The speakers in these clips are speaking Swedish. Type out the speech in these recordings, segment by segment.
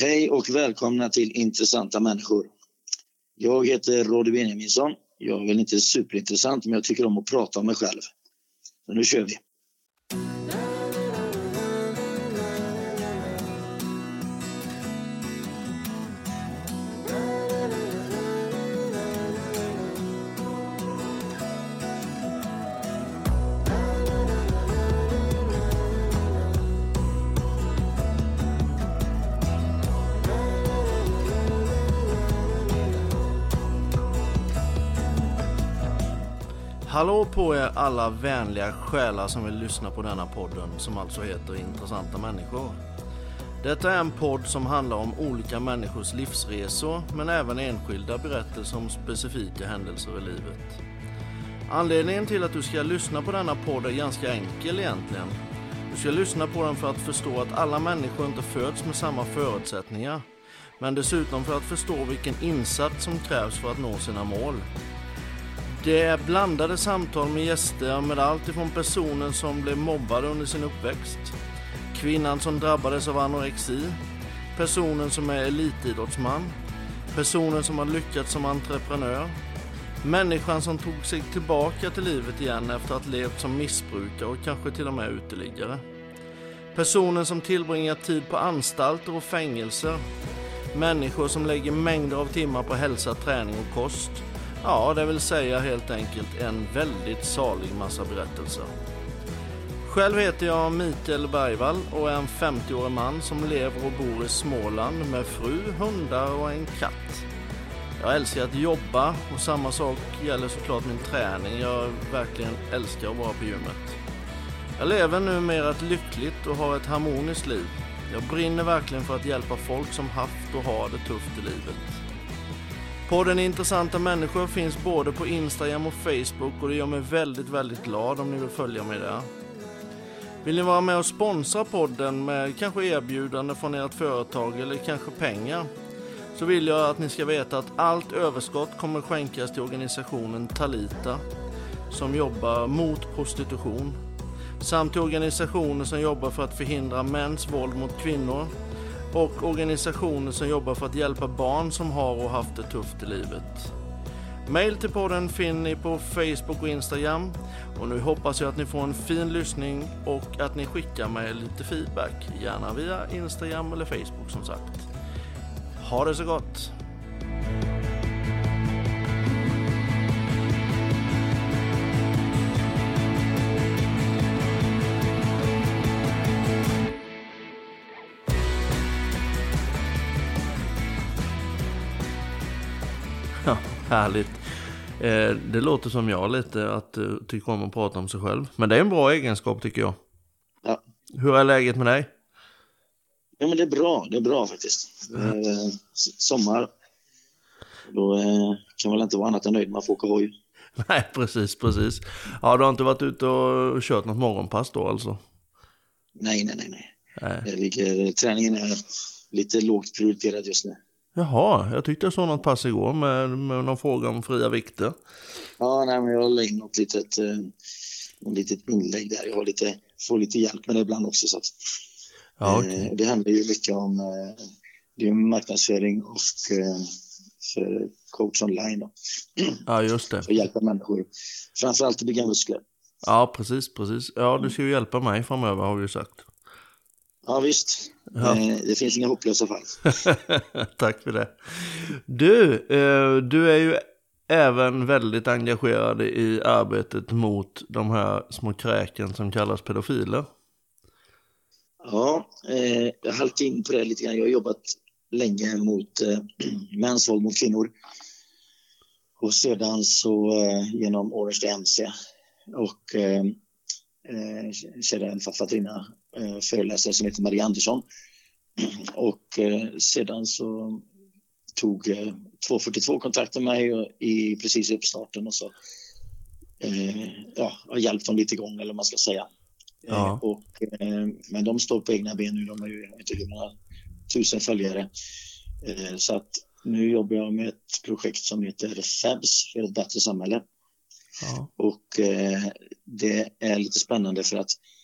Hej och välkomna till Intressanta människor. Jag heter Roddy Benjaminsson. Jag är väl inte superintressant, men jag tycker om att prata om mig själv. Så nu kör vi. Hallå på er alla vänliga själar som vill lyssna på denna podden som alltså heter Intressanta människor. Detta är en podd som handlar om olika människors livsresor men även enskilda berättelser om specifika händelser i livet. Anledningen till att du ska lyssna på denna podd är ganska enkel egentligen. Du ska lyssna på den för att förstå att alla människor inte föds med samma förutsättningar men dessutom för att förstå vilken insats som krävs för att nå sina mål. Det är blandade samtal med gäster med allt ifrån personen som blev mobbad under sin uppväxt, kvinnan som drabbades av anorexi, personen som är elitidrottsman, personen som har lyckats som entreprenör, människan som tog sig tillbaka till livet igen efter att ha levt som missbrukare och kanske till och med uteliggare. Personen som tillbringar tid på anstalter och fängelser. Människor som lägger mängder av timmar på hälsa, träning och kost Ja, det vill säga helt enkelt en väldigt salig massa berättelser. Själv heter jag Mikael Bergvall och är en 50-årig man som lever och bor i Småland med fru, hundar och en katt. Jag älskar att jobba och samma sak gäller såklart min träning. Jag verkligen älskar att vara på gymmet. Jag lever numera ett lyckligt och har ett harmoniskt liv. Jag brinner verkligen för att hjälpa folk som haft och har det tufft i livet. Podden Intressanta människor finns både på Instagram och Facebook och det gör mig väldigt, väldigt glad om ni vill följa mig där. Vill ni vara med och sponsra podden med kanske erbjudande från ert företag eller kanske pengar? Så vill jag att ni ska veta att allt överskott kommer skänkas till organisationen Talita som jobbar mot prostitution samt till organisationer som jobbar för att förhindra mäns våld mot kvinnor och organisationer som jobbar för att hjälpa barn som har och haft det tufft i livet. Mail till podden finner ni på Facebook och Instagram. Och nu hoppas jag att ni får en fin lyssning och att ni skickar mig lite feedback. Gärna via Instagram eller Facebook som sagt. Ha det så gott! Härligt. Eh, det låter som jag lite att uh, tycker om att prata om sig själv. Men det är en bra egenskap tycker jag. Ja. Hur är läget med dig? Ja, men det är bra. Det är bra faktiskt. Mm. Eh, sommar. Då eh, kan man väl inte vara annat än nöjd med att få åka hoj. Nej, precis, precis. Ja, du har inte varit ute och kört något morgonpass då alltså? Nej, nej, nej. nej. Nej. Jag ligger, träningen är lite lågt prioriterad just nu. Jaha, jag tyckte jag såg något pass igår med, med någon fråga om fria vikter. Ja, nej, men jag la in något litet, eh, något litet inlägg där. Jag har lite, får lite hjälp med det ibland också. Så att, Ja, okej. eh, det handlar ju mycket om eh, det är marknadsföring och eh, för coach online. Då, Ja, just det. för att hjälpa människor. Framförallt att bygga muskler. Ja, precis, precis. Ja, du ska ju hjälpa mig framöver har vi ju sagt. Ja, visst. Ja. Eh, det finns inga hopplösa fall. Tack för det. Du, eh, du är ju även väldigt engagerad i arbetet mot de här små kräken som kallas pedofiler. Ja, eh, jag halkade in på det lite grann. Jag har jobbat länge mot eh, mäns våld mot kvinnor. Och sedan så genom Orange DMC och eh, eh, föreläsare som heter Maria Andersson. Och eh, sedan så tog eh, 242 kontakt med mig i precis i uppstarten och så eh, ja, har hjälpt dem lite igång eller vad man ska säga. Ja. Eh, och, eh, men de står på egna ben nu, de har ju inte hur många tusen följare. Eh, så att nu jobbar jag med ett projekt som heter FABS för ett bättre samhälle. Ja. Och eh, det är lite spännande för att eh,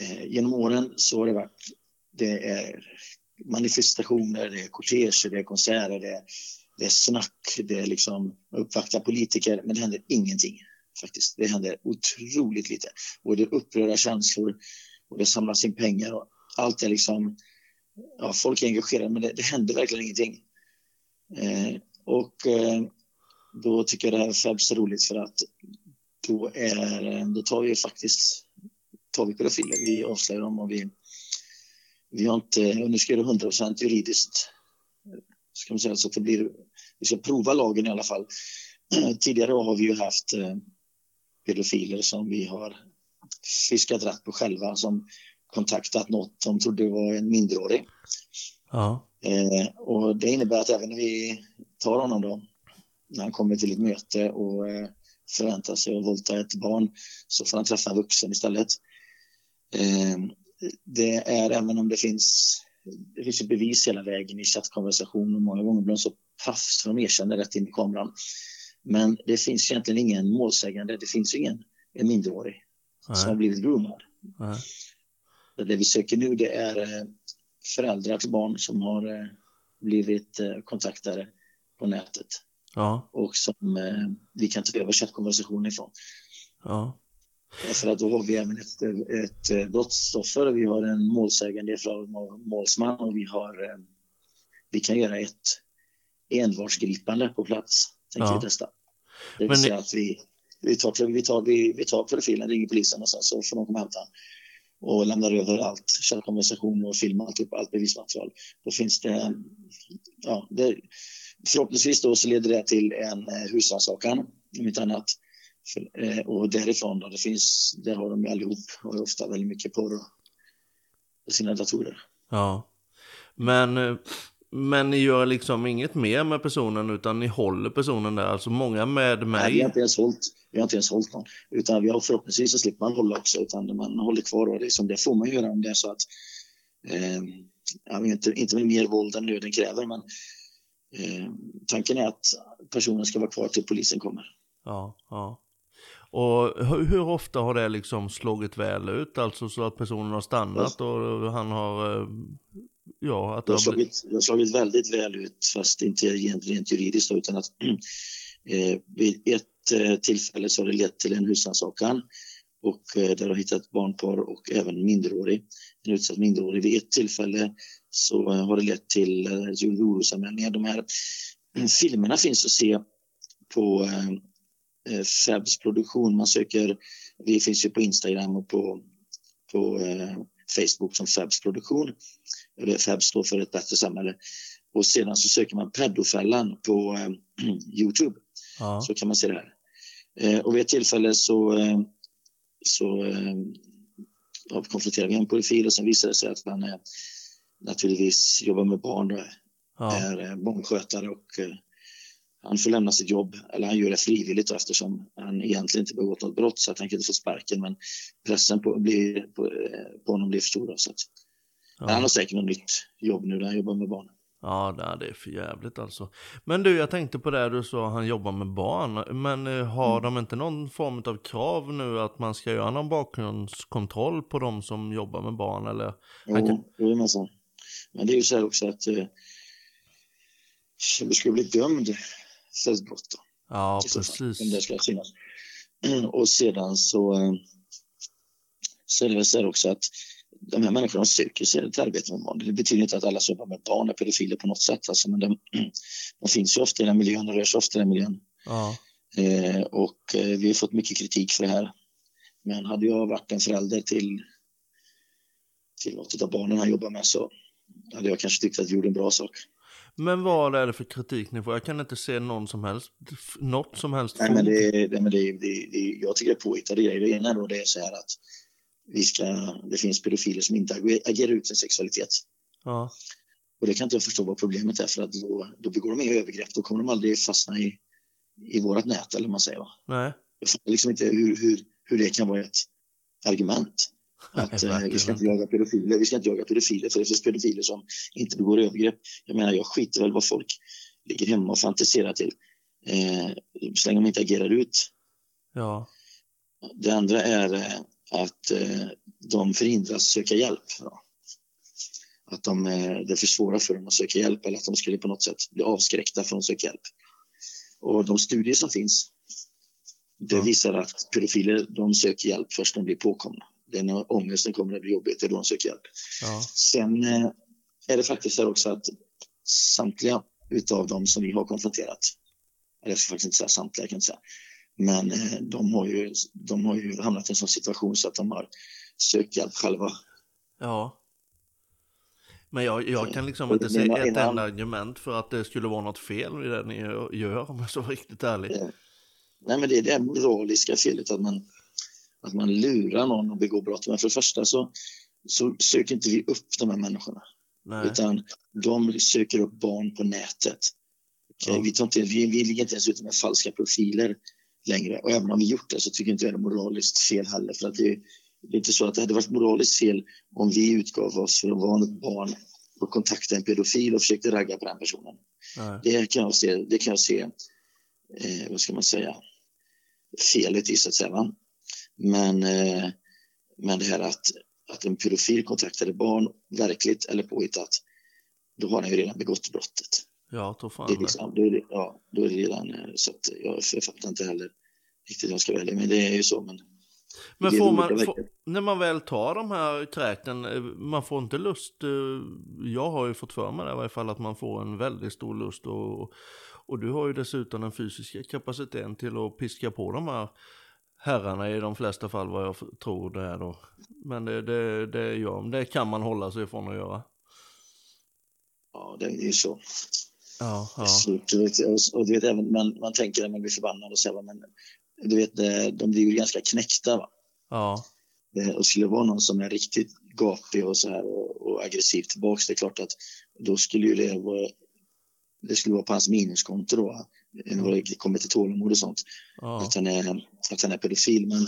Eh, genom åren så har det varit, det är manifestationer, det är korteger, det är konserter, det är, det är snack, det är liksom uppvakta politiker, men det händer ingenting faktiskt. Det händer otroligt lite. Och det är upprörda känslor och det samlas in pengar och allt är liksom, ja, folk är engagerade men det, det händer verkligen ingenting. Eh, och eh, då tycker jag det här är så roligt för att då, är, då tar vi faktiskt tar vi pedofiler, vi avslöjar dem och vi, vi har inte, och nu ska det 100 juridiskt, ska man säga, så att det blir, vi ska prova lagen i alla fall. Tidigare har vi ju haft eh, pedofiler som vi har fiskat rätt på själva som kontaktat något de trodde var en minderårig. Ja. Eh, och det innebär att även när vi tar honom då, när han kommer till ett möte och eh, förväntar sig att våldta ett barn, så får han träffa en vuxen istället. Eh, det är även om det finns, det finns bevis hela vägen i chattkonversation och många gånger blir de så paff så de erkänner rätt in i kameran. Men det finns egentligen ingen målsägande, det finns ingen en minderårig Nej. som har blivit groomad. Nej. Det vi söker nu det är eh, föräldrar till barn som har eh, blivit eh, kontaktade på nätet. Ja. Och som vi kan ta över chattkonversationen ifrån. Ja. För att då har vi även ett, ett brottsoffer, vi har en målsägande från målsman och vi har vi kan göra ett envarsgripande på plats tänkte ja. vi testa. Det vill Men säga att vi, vi tar, vi tar, vi, vi tar profilen, ringer polisen och sen så får de komma och hämta och lämnar över allt, källkonversation och film, allt, allt bevismaterial. Då finns det, ja, det, förhoppningsvis då så leder det till en eh, husrannsakan, om inte annat. Eh, och därifrån då, det finns, där har de allihop, och ofta väldigt mycket porr på sina datorer. Ja, men men ni gör liksom inget mer med personen utan ni håller personen där, alltså många med mig. Nej, vi har inte ens hållit, vi har inte ens hållit någon. Utan vi har förhoppningsvis så slipper man hålla också, utan man håller kvar och liksom, det får man göra om det är så att, eh, jag inte, inte med mer våld än nöden kräver, men eh, tanken är att personen ska vara kvar till polisen kommer. Ja, ja. Och hur ofta har det liksom slagit väl ut, alltså så att personen har stannat och han har eh, Ja, att det har slagit, det har slagit väldigt väl ut, fast inte rent, rent juridiskt utan att eh, vid ett eh, tillfälle så har det lett till en husrannsakan och eh, där har hittat barnpar och även minderårig, en utsatt minderårig. Vid ett tillfälle så eh, har det lett till eh, orosanmälningar. De här filmerna finns att se på eh, eh, Fabs produktion. Man söker, vi finns ju på Instagram och på, på eh, Facebook som Fabs produktion. Eller Fab står för ett bättre samhälle. Och sedan så söker man pedofällan på eh, Youtube. Ja. Så kan man se det här. Eh, och vid ett tillfälle så, eh, så eh, konfronterar vi en profil och sen visar det sig att han är, naturligtvis jobbar med barn och ja. är eh, barnskötare och eh, han får lämna sitt jobb, eller han gör det frivilligt då, eftersom han egentligen inte begått något brott så att han inte få sparken men pressen på, blir, på, på honom blir för stor. Så att, ja. Han har säkert något nytt jobb nu där han jobbar med barn. Ja, det är för jävligt alltså. Men du, jag tänkte på det du sa, han jobbar med barn. Men eh, har mm. de inte någon form av krav nu att man ska göra någon bakgrundskontroll på de som jobbar med barn? Eller? Jo, kan... det är så. Men det är ju så här också att eh, du ska bli dömd cellbrott. Ja, precis. Om det ska synas. Och sedan så, eh, så är det väl så också att de här människorna söker sig ett arbete med barn. Det betyder inte att alla som jobbar med barn är pedofiler på något sätt. Alltså, men de, de finns ju ofta i den miljön och rör sig ofta i den miljön. Ja. Eh, och eh, vi har fått mycket kritik för det här. Men hade jag varit en förälder till, till något av barnen han jobbar med så hade jag kanske tyckt att jag gjorde en bra sak. Men vad är det för kritik ni får? Jag kan inte se någon som helst, något som helst. Nej, men det, det, men det, det, det, jag tycker det är påhittade grejer. Det ena då det är så här att vi ska, det finns pedofiler som inte agerar ut sin sexualitet. Ja. Och det kan inte jag förstå vad problemet är för att då, då begår de inga övergrepp. Då kommer de aldrig fastna i, i vårt nät eller vad man säger. Va? Nej. Jag fattar liksom inte hur, hur, hur det kan vara ett argument. Att eh, vi ska inte jaga pedofiler. Vi ska inte jaga pedofiler för det finns pedofiler som inte begår övergrepp. Jag menar, jag skiter väl vad folk ligger hemma och fantiserar till. Eh, så länge de inte agerar ut. Ja. Det andra är eh, att eh, de förhindras söka hjälp. Ja. att de, eh, det försvårar för dem att söka hjälp eller att de skulle på något sätt bli avskräckta från att söka hjälp. Och de studier som finns, det visar att pedofiler de söker hjälp först när de blir påkomna. När ångesten kommer att bli jobbigt, det är då de söker hjälp. Ja. Sen eh, är det faktiskt så också att samtliga utav dem som vi har konfronterat, eller jag ska faktiskt inte säga samtliga, kan säga, men eh, de har, ju, de har ju hamnat i en sån situation så att de har sökt hjälp själva. Ja. Men jag, jag kan liksom inte se ett enda argument för att det skulle vara något fel i det ni gör om jag ska vara riktigt ärlig. Eh, Nej, men det är det moraliska felet att man, att man lurar någon att begå brott. Men för det första så, så söker inte vi upp de här människorna, Nej. utan de söker upp barn på nätet. Okej, Ja. Vi, tar inte, vi, vi ligger inte ens ute med falska profiler längre. Och även om vi gjort det så tycker inte jag det är moraliskt fel heller. För att det, det är inte så att det hade varit moraliskt fel om vi utgav oss för att vara ett barn och kontakta en pedofil och försökte ragga på den personen. Nej. Det kan jag se, det kan jag se eh, vad ska man säga, felet i så att säga. Va? Men, eh, men det här att, att en pedofil kontaktade barn, verkligt eller påhittat, då har han ju redan begått brottet. Jag tror fan Det är liksom, då, är det, ja, då är det redan, eh, så att jag, jag fattar inte heller riktigt, jag ska välja, men det är ju så. Men, Men får man, får, när man väl tar de här kräken, eh, man får inte lust, jag har ju fått för mig det i varje fall, att man får en väldigt stor lust och, och du har ju dessutom den fysiska kapaciteten till att piska på de här herrarna i de flesta fall vad jag tror det är då. Men det, det, det, gör, det kan man hålla sig ifrån att göra. ja, det är ju så. Ja, ja. Så, du vet, och, du vet, även man, man tänker när man blir förbannad och säger, men du vet, det- de blir ju ganska knäckta. Va? Ja, Eh, Och skulle det vara någon som är riktigt gapig och så här och, och aggressiv tillbaks, det är klart att då skulle ju det vara, det skulle vara på hans minuskonto då. När det kommer till tålamod och sånt. ja, Att, han är, att han är pedofil. Men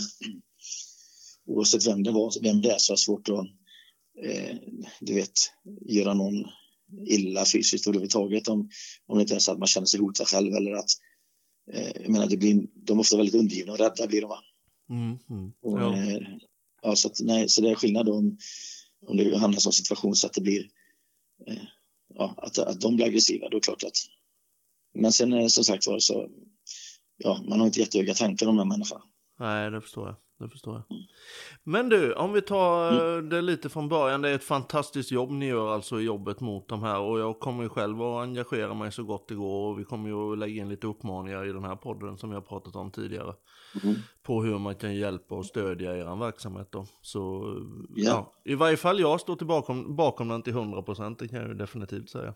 oavsett vem det var, vem det är så är det svårt att, eh, du vet, göra någon illa fysiskt överhuvudtaget om, om det inte är så att man känner sig hotad själv eller att eh, jag menar, det blir, de är ofta väldigt undergivna och rädda blir de va? mm, mm. Och, ja. eh, ja, så, att, nej, så det är skillnad om, om det hamnar i en situation så att det blir eh, ja, att, att de blir aggressiva. Då är det klart att... Men sen eh, som sagt var så, ja, man har inte jättehöga tankar om den människan. Nej, det förstår jag. Det förstår jag. Men du, om vi tar eh, det lite från början. Det är ett fantastiskt jobb ni gör alltså i jobbet mot de här. Och jag kommer ju själv att engagera mig så gott det går. Och vi kommer ju att lägga in lite uppmaningar i den här podden som vi har pratat om tidigare. Mm. På hur man kan hjälpa och stödja er verksamhet då. Så ja. Ja. i varje fall jag står till bakom, bakom den till 100% det kan jag ju definitivt säga.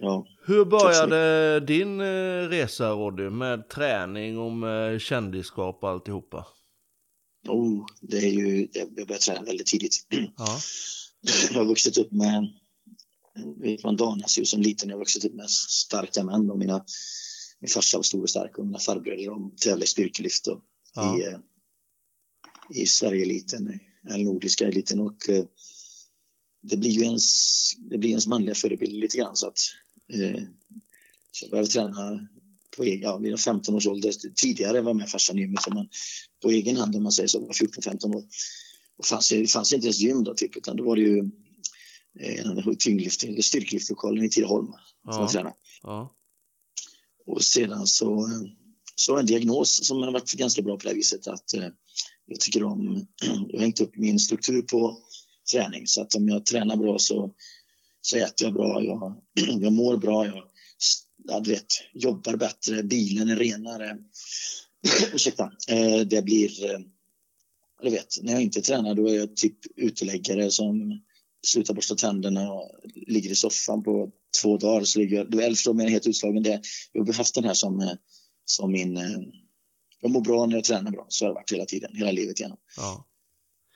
Ja. Hur började din eh, resa Roddy med träning och med kändisskap och alltihopa? Oh, det är ju, jag började träna väldigt tidigt. Ja. Jag har vuxit upp med, man danas ju som liten, jag har vuxit upp med starka män. Och mina, min farsa var stor och stark och mina farbröder de tävlade i styrkelyft och Ja. i, eh, i Sverigeeliten, eller nordiska eliten. Och eh, det blir ju ens, det blir ens manliga förebild lite grann. Så att, eh, så jag började träna på egen, ja, vid 15 års ålder. Tidigare var jag med farsan i gymmet, men på egen hand om man säger så, var 14-15 år. Och fanns, det fanns inte ens gym då, typ, utan då var det ju eh, en tyngdlyft, eller styrkelyftlokalen i Tidaholm som Ja. jag tränade. Ja. Och sedan så, eh, så en diagnos som har varit ganska bra på det här viset att eh, jag tycker om, jag har hängt upp min struktur på träning så att om jag tränar bra så, så äter jag bra, jag, jag mår bra, jag, jag vet, jobbar bättre, bilen är renare. Ursäkta, eh, det blir, eh, du vet, när jag inte tränar då är jag typ uteläggare som slutar borsta tänderna och ligger i soffan på två dagar så ligger jag, då är jag helt utslagen. Det, jag har haft den här som, eh, som min... eh, Jag mår bra när jag tränar bra, så har det varit hela tiden, hela livet igenom. Ja.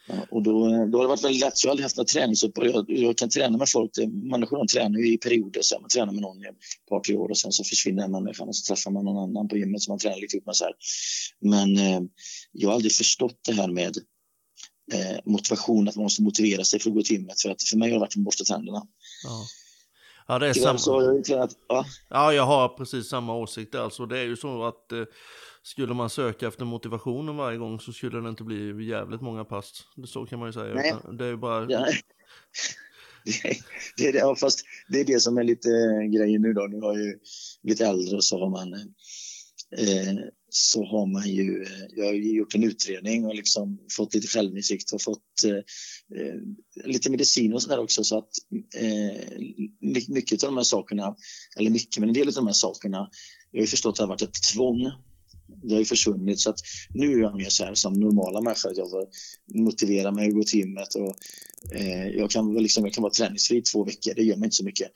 Ja, och då, då har det varit väldigt lätt, så jag har aldrig haft några träningsuppehåll. Jag, jag kan träna med folk, eh, människor de tränar ju i perioder, så man tränar med någon i ett par, tre år och sen så försvinner den människan och så träffar man någon annan på gymmet som man tränar lite ihop med. Så här. Men eh, jag har aldrig förstått det här med eh, motivation, att man måste motivera sig för att gå till gymmet. För att för mig har det varit att borsta tänderna. Ja. Ja, det är så samma. tränat, ja, Ja, jag har precis samma åsikt. Alltså, det är ju så att eh, skulle man söka efter motivationen varje gång så skulle det inte bli jävligt många pass. Så kan man ju säga. Nej. Det är ju bara, ja, det, det, det, ja, fast det är det som är lite grejen nu då. Nu har ju blivit äldre och så har man eh, så har man ju, eh, jag har gjort en utredning och liksom fått lite självinsikt och fått eh, eh lite medicin och sådär också så att eh, mycket av de här sakerna, eller mycket, men en del av de här sakerna, jag har ju förstått att det har varit ett tvång. Det har ju försvunnit så att nu är jag mer så här som normala människor, jag får motivera mig att gå till gymmet och eh, jag, kan, liksom, jag kan vara träningsfri två veckor, det gör mig inte så mycket.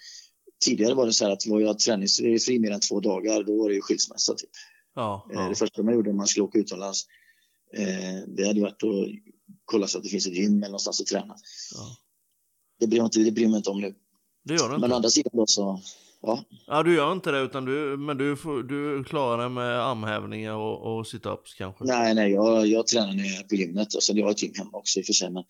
Tidigare var det så här att var jag träningsfri mer än två dagar, då var det ju skilsmässa typ. Ja, ja. Eh, det första man gjorde när man skulle åka utomlands, eh, det hade varit att kolla så att det finns ett gym eller någonstans att träna. Ja. Det bryr, inte, det bryr mig inte om nu. Det gör inte. Men å andra sidan då så, ja. Ja, du gör inte det, utan du, men du, får, du klarar det med armhävningar och, och situps kanske? Nej, nej, jag, jag tränar när jag är på gymmet. Och sen jag har ett gym hemma också i och för sig. Men,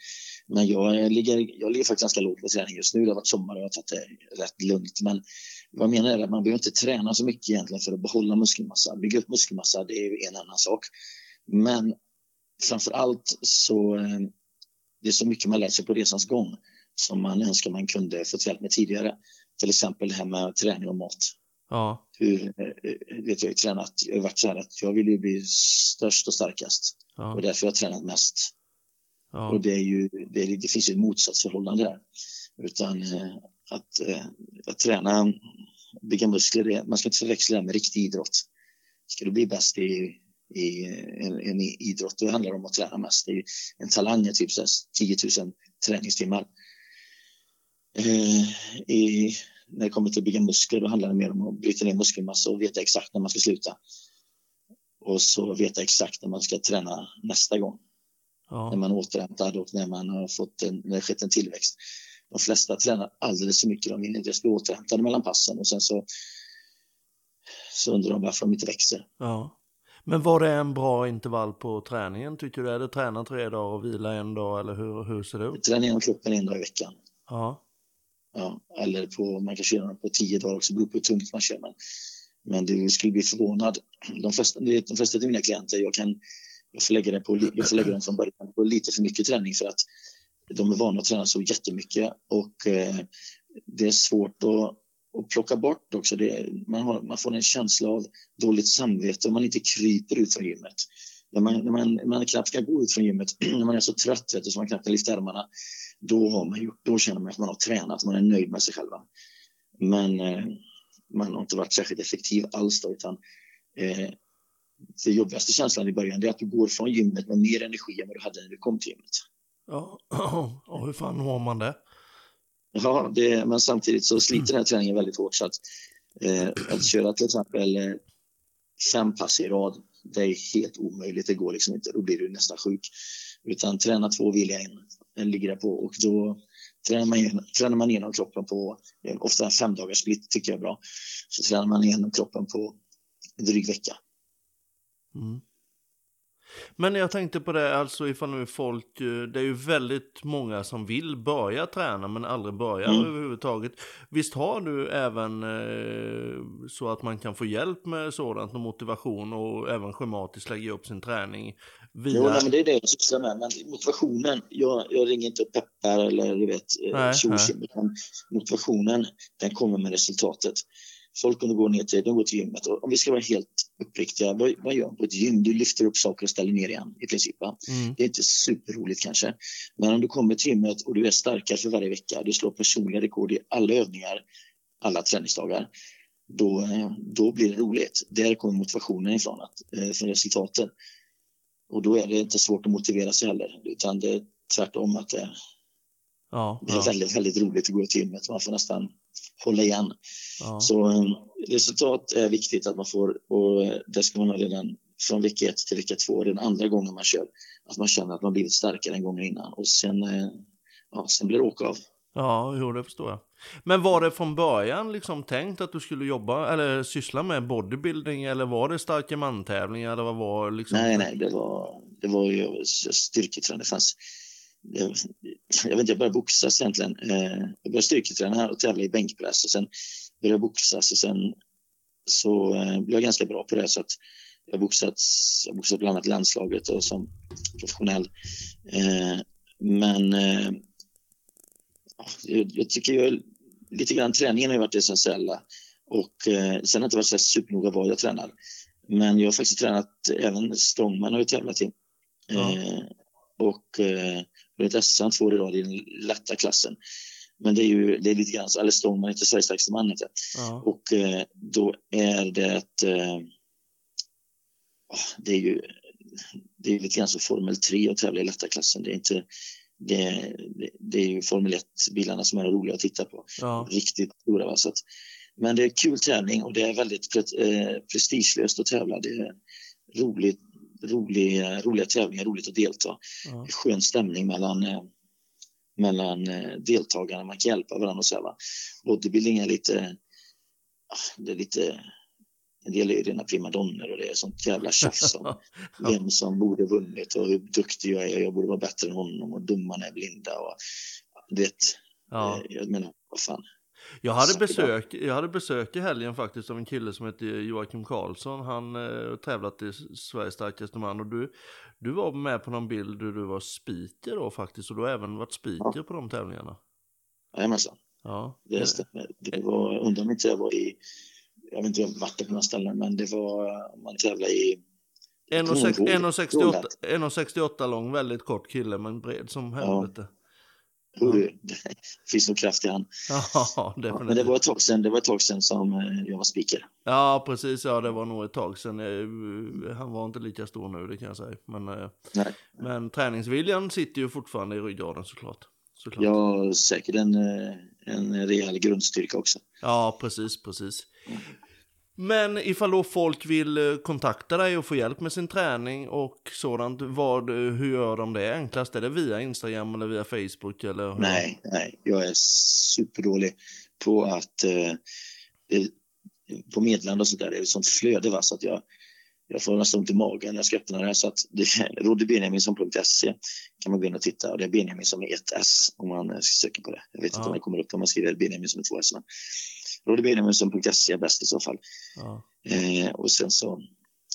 men jag, ligger, jag ligger faktiskt ganska lågt på träning just nu. Det har varit sommar och jag har tagit det rätt lugnt. Men vad jag menar är att man behöver inte träna så mycket egentligen för att behålla muskelmassa. Bygga upp muskelmassa, det är en annan sak. Men framför allt så eh, det är så mycket man lär sig på resans gång som man önskar man kunde fått hjälp med tidigare. Till exempel det här med träning och mat. Ja. Hur, eh, vet jag, tränat, jag har varit så här att jag vill ju bli störst och starkast. Ja. Och därför har jag tränat mest. Ja. Och det, är ju, det, är, det finns ju ett motsatsförhållande där. Utan eh, att, eh, att träna, bygga muskler, man ska inte förväxla det med riktig idrott. Ska du bli bäst i, i en, en idrott, då handlar det om att träna mest. Det är en talang är typ 10 000 träningstimmar. Eh, i, när det kommer till att bygga muskler, då handlar det mer om att bryta ner muskelmassa och veta exakt när man ska sluta. Och så veta exakt när man ska träna nästa gång. Ja. När man återhämtar och när man har fått en, när det skett en tillväxt. De flesta tränar alldeles för mycket. De vill inte bli återhämtade mellan passen och sen så, så undrar de varför de inte växer. Ja. Men var det en bra intervall på träningen tycker du? Är det träna tre dagar och vila en dag eller hur, hur ser det ut? Träna inom kroppen en dag i veckan. Ja ja eller på, man kan köra på tio dagar också, beror på hur tungt man kör. Men, men du skulle bli förvånad. De flesta, de flesta av mina klienter, jag kan jag får lägga det på, jag får lägga dem från början på lite för mycket träning för att de är vana att träna så jättemycket och eh, det är svårt att, att plocka bort också. Det, man, har, man får en känsla av dåligt samvete om man inte kryper ut från gymmet. När man, när man, man knappt kan gå ut från gymmet, när man är så trött vet du, så man knappt kan lyfta armarna, då, har man gjort, då känner man att man har tränat, man är nöjd med sig själva. Men eh, man har inte varit särskilt effektiv alls då, utan eh, det jobbigaste känslan i början är att du går från gymmet med mer energi än vad du hade när du kom till gymmet. Ja, och hur fan har man det? Ja, det, men samtidigt så sliter den här träningen väldigt hårt. Så att, eh, att köra till exempel eh, fem pass i rad, det är helt omöjligt. Det går liksom inte. Då blir du nästan sjuk. Utan träna två vilja en ligger på och då tränar man, igenom, tränar man igenom kroppen på, ofta en fem dagars split tycker jag är bra. Så tränar man igenom kroppen på en dryg vecka. Mm. Men jag tänkte på det, alltså ifall nu folk, eh, det är ju väldigt många som vill börja träna men aldrig börjar mm. överhuvudtaget. Visst har du även eh, så att man kan få hjälp med sådant och motivation och även schematiskt lägga upp sin träning? Via... Jo, nej, men det är det jag sysslar med. Men motivationen, jag, jag ringer inte och peppar eller du vet, eh, motivationen, den kommer med resultatet. Folk kommer gå ner till, de går till gymmet och om vi ska vara helt uppriktiga, vad, vad gör man på ett gym? Du lyfter upp saker och ställer ner igen i princip. Mm. Det är inte superroligt kanske. Men om du kommer till gymmet och du är starkare för varje vecka, du slår personliga rekord i alla övningar, alla träningsdagar, då, då blir det roligt. Där kommer motivationen ifrån, att, eh, från resultaten. Och då är det inte svårt att motivera sig heller, utan det är tvärtom att det, ja, det är ja. väldigt, väldigt roligt att gå till gymmet. Man får nästan hålla igen. Ja. Så um, resultat är viktigt att man får och eh, det ska man ha redan från vecka ett till vecka två, den andra gången man kör. Att man känner att man blivit starkare än gången innan och sen, eh, ja, sen blir det åka av. Ja, jo, det förstår jag. Men var det från början liksom tänkt att du skulle jobba eller syssla med bodybuilding eller var det starka mantävlingar eller vad var liksom? Nej, nej, det var, det var ju styrketräning. Det fanns jag, jag vet inte, jag började boxas egentligen. Eh, jag började styrketräna och tävla i bänkpress och sen började jag boxas och sen så eh, blev jag ganska bra på det så att jag boxat, jag boxat bland annat landslaget och som professionell. Eh, men jag, jag tycker jag, lite grann träningen har varit det essentiella och eh, sen har jag inte varit så supernoga vad jag tränar. Men jag har faktiskt tränat, även strongman har jag tävlat i. Ja. Eh, och eh, vunnit SM två år i rad i den lätta klassen. Men det är ju det är lite grann, eller strongman, inte Sveriges starkaste man inte. Ja. Och eh, då är det eh, det är ju det är lite grann som Formel 3 att tävla i lätta klassen. Det är inte det, det, är ju Formel 1-bilarna som är roliga att titta på. Ja. Riktigt stora. Va? Så att, men det är kul tävling och det är väldigt pre, eh, prestigelöst att tävla. Det är roligt, rolig, roliga tävlingar, roligt att delta. Ja. Skön stämning mellan, eh, mellan eh, deltagarna, man kan hjälpa varandra och så här, va? Bodybuilding är lite, det är lite en del är ju rena primadonner och det är sånt jävla tjafs om vem som borde vunnit och hur duktig jag är. Jag borde vara bättre än honom och domarna är blinda och det. Ja. Jag menar, vad fan. Jag hade, besök, jag hade besök i helgen faktiskt av en kille som heter Joakim Karlsson. Han eh, tävlat i Sveriges starkaste man och du, du var med på någon bild där du var speaker då faktiskt och du har även varit speaker ja. på de tävlingarna. Jajamensan. Ja. Det stämmer. Det var, undrar om inte jag var i jag vet inte vart det på några ställen, men det var, man tävlade i 1,68 lång, väldigt kort kille men bred som helvete. Ja. Det finns nog kraft i han. Ja, ja, men det var ett tag sedan, det var ett tag sedan som eh, jag var speaker. Ja, precis. Ja, det var nog ett tag sedan. Eh, han var inte lika stor nu, det kan jag säga. Men, eh, Nej. men träningsviljan sitter ju fortfarande i ryggraden såklart. såklart. Ja, säkert en, en rejäl grundstyrka också. Ja, precis, precis. Men ifall då folk vill eh, kontakta dig och få hjälp med sin träning och sådant, vad, hur gör de det enklast? Är det via Instagram eller via Facebook? Eller nej, nej, jag är superdålig på att eh, på meddelande och sådär, det är ett sånt flöde va, så att jag, jag får nästan ont i magen när jag ska öppna det här. Så att det är roddybenjaminsson.se kan man gå in och titta och det är Benjamin som är ett S om man eh, söker på det. Jag vet ja. inte om det kommer upp om man skriver Benjamin som är två S. Men roddybenjaminson.se är bäst i så fall. Ja. Eh, och sen så...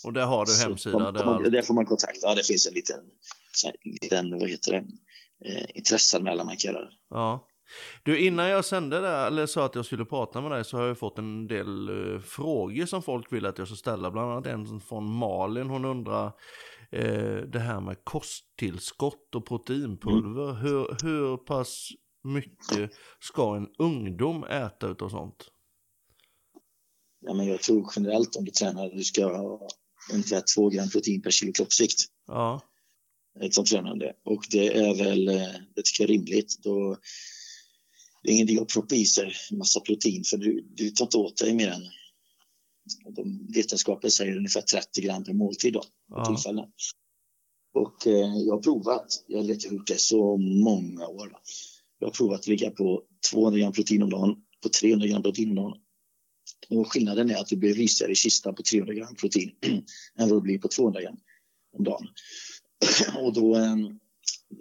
Och där har du hemsida? Där, man, där får man kontakt. Ja, det finns en liten, liten vad heter det, eh, intresseanmälan man kan göra. Ja. Du, innan jag sände det, eller sa att jag skulle prata med dig så har jag fått en del uh, frågor som folk vill att jag ska ställa. Bland annat en från Malin. Hon undrar uh, det här med kosttillskott och proteinpulver. Mm. Hur, hur pass mycket ska en ungdom äta utav sånt? Ja, men jag tror generellt om du tränar, du ska ha ungefär 2 gram protein per kilo kroppsvikt. Ja. Ett sånt tränande. Och det är väl, eh, det tycker jag är rimligt. Då, det är ingenting att proppa i sig massa protein för du, du tar inte åt dig mer än de vetenskapen säger ungefär 30 gram per måltid då, ja. tillfällen. Och eh, jag har provat, jag har gjort det så många år. Va? Jag har provat att ligga på 200 gram protein om dagen, på 300 gram protein om dagen. Och skillnaden är att det blir risigare i kistan på 300 gram protein än vad det blir på 200 gram om dagen. Och då, eh,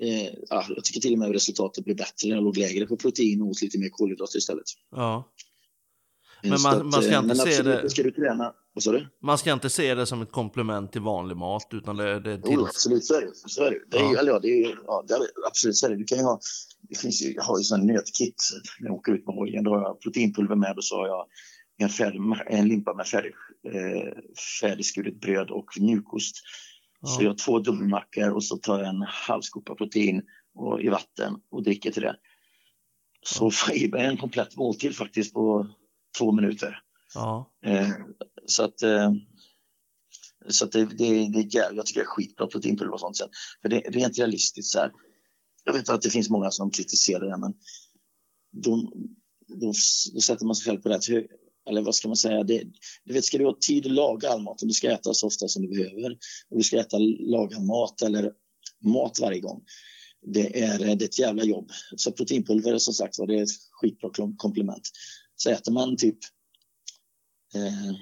eh, ja, jag tycker till och med att resultatet blev bättre när jag låg lägre på protein och åt lite mer kolhydrater istället. Ja. Men man, man, ska eh, inte se det... Ska du träna, vad sa du? Man ska inte se det som ett komplement till vanlig mat utan det, det är till... Jo, absolut så är det. Så är det. det är, ja. Eller ja, det är, ja, det är, absolut så är det. Du kan ju ha, det finns ju, jag har ju sån nötkit när jag åker ut med hojen. Då har jag proteinpulver med och så har jag en, färdig, en limpa med färdig, eh, färdigskuret bröd och mjukost. Ja. Så jag har två dubbelmackor och så tar jag en halv skopa protein och, i vatten och dricker till det. Så får jag en komplett måltid faktiskt på två minuter. Ja. Eh, så att, eh, så att det, det, det, jag tycker det är skitbra proteinpulver och sånt. Sen. För det är rent realistiskt så här. Jag vet att det finns många som kritiserar det, men då, då, då sätter man sig själv på rätt hög, eller vad ska man säga, det, du vet, ska du ha tid att laga all mat och du ska äta så ofta som du behöver och du ska äta lagad mat eller mat varje gång. Det är, eh, det är ett jävla jobb. Så proteinpulver som sagt var, det är ett skitbra komplement. Så äter man typ eh,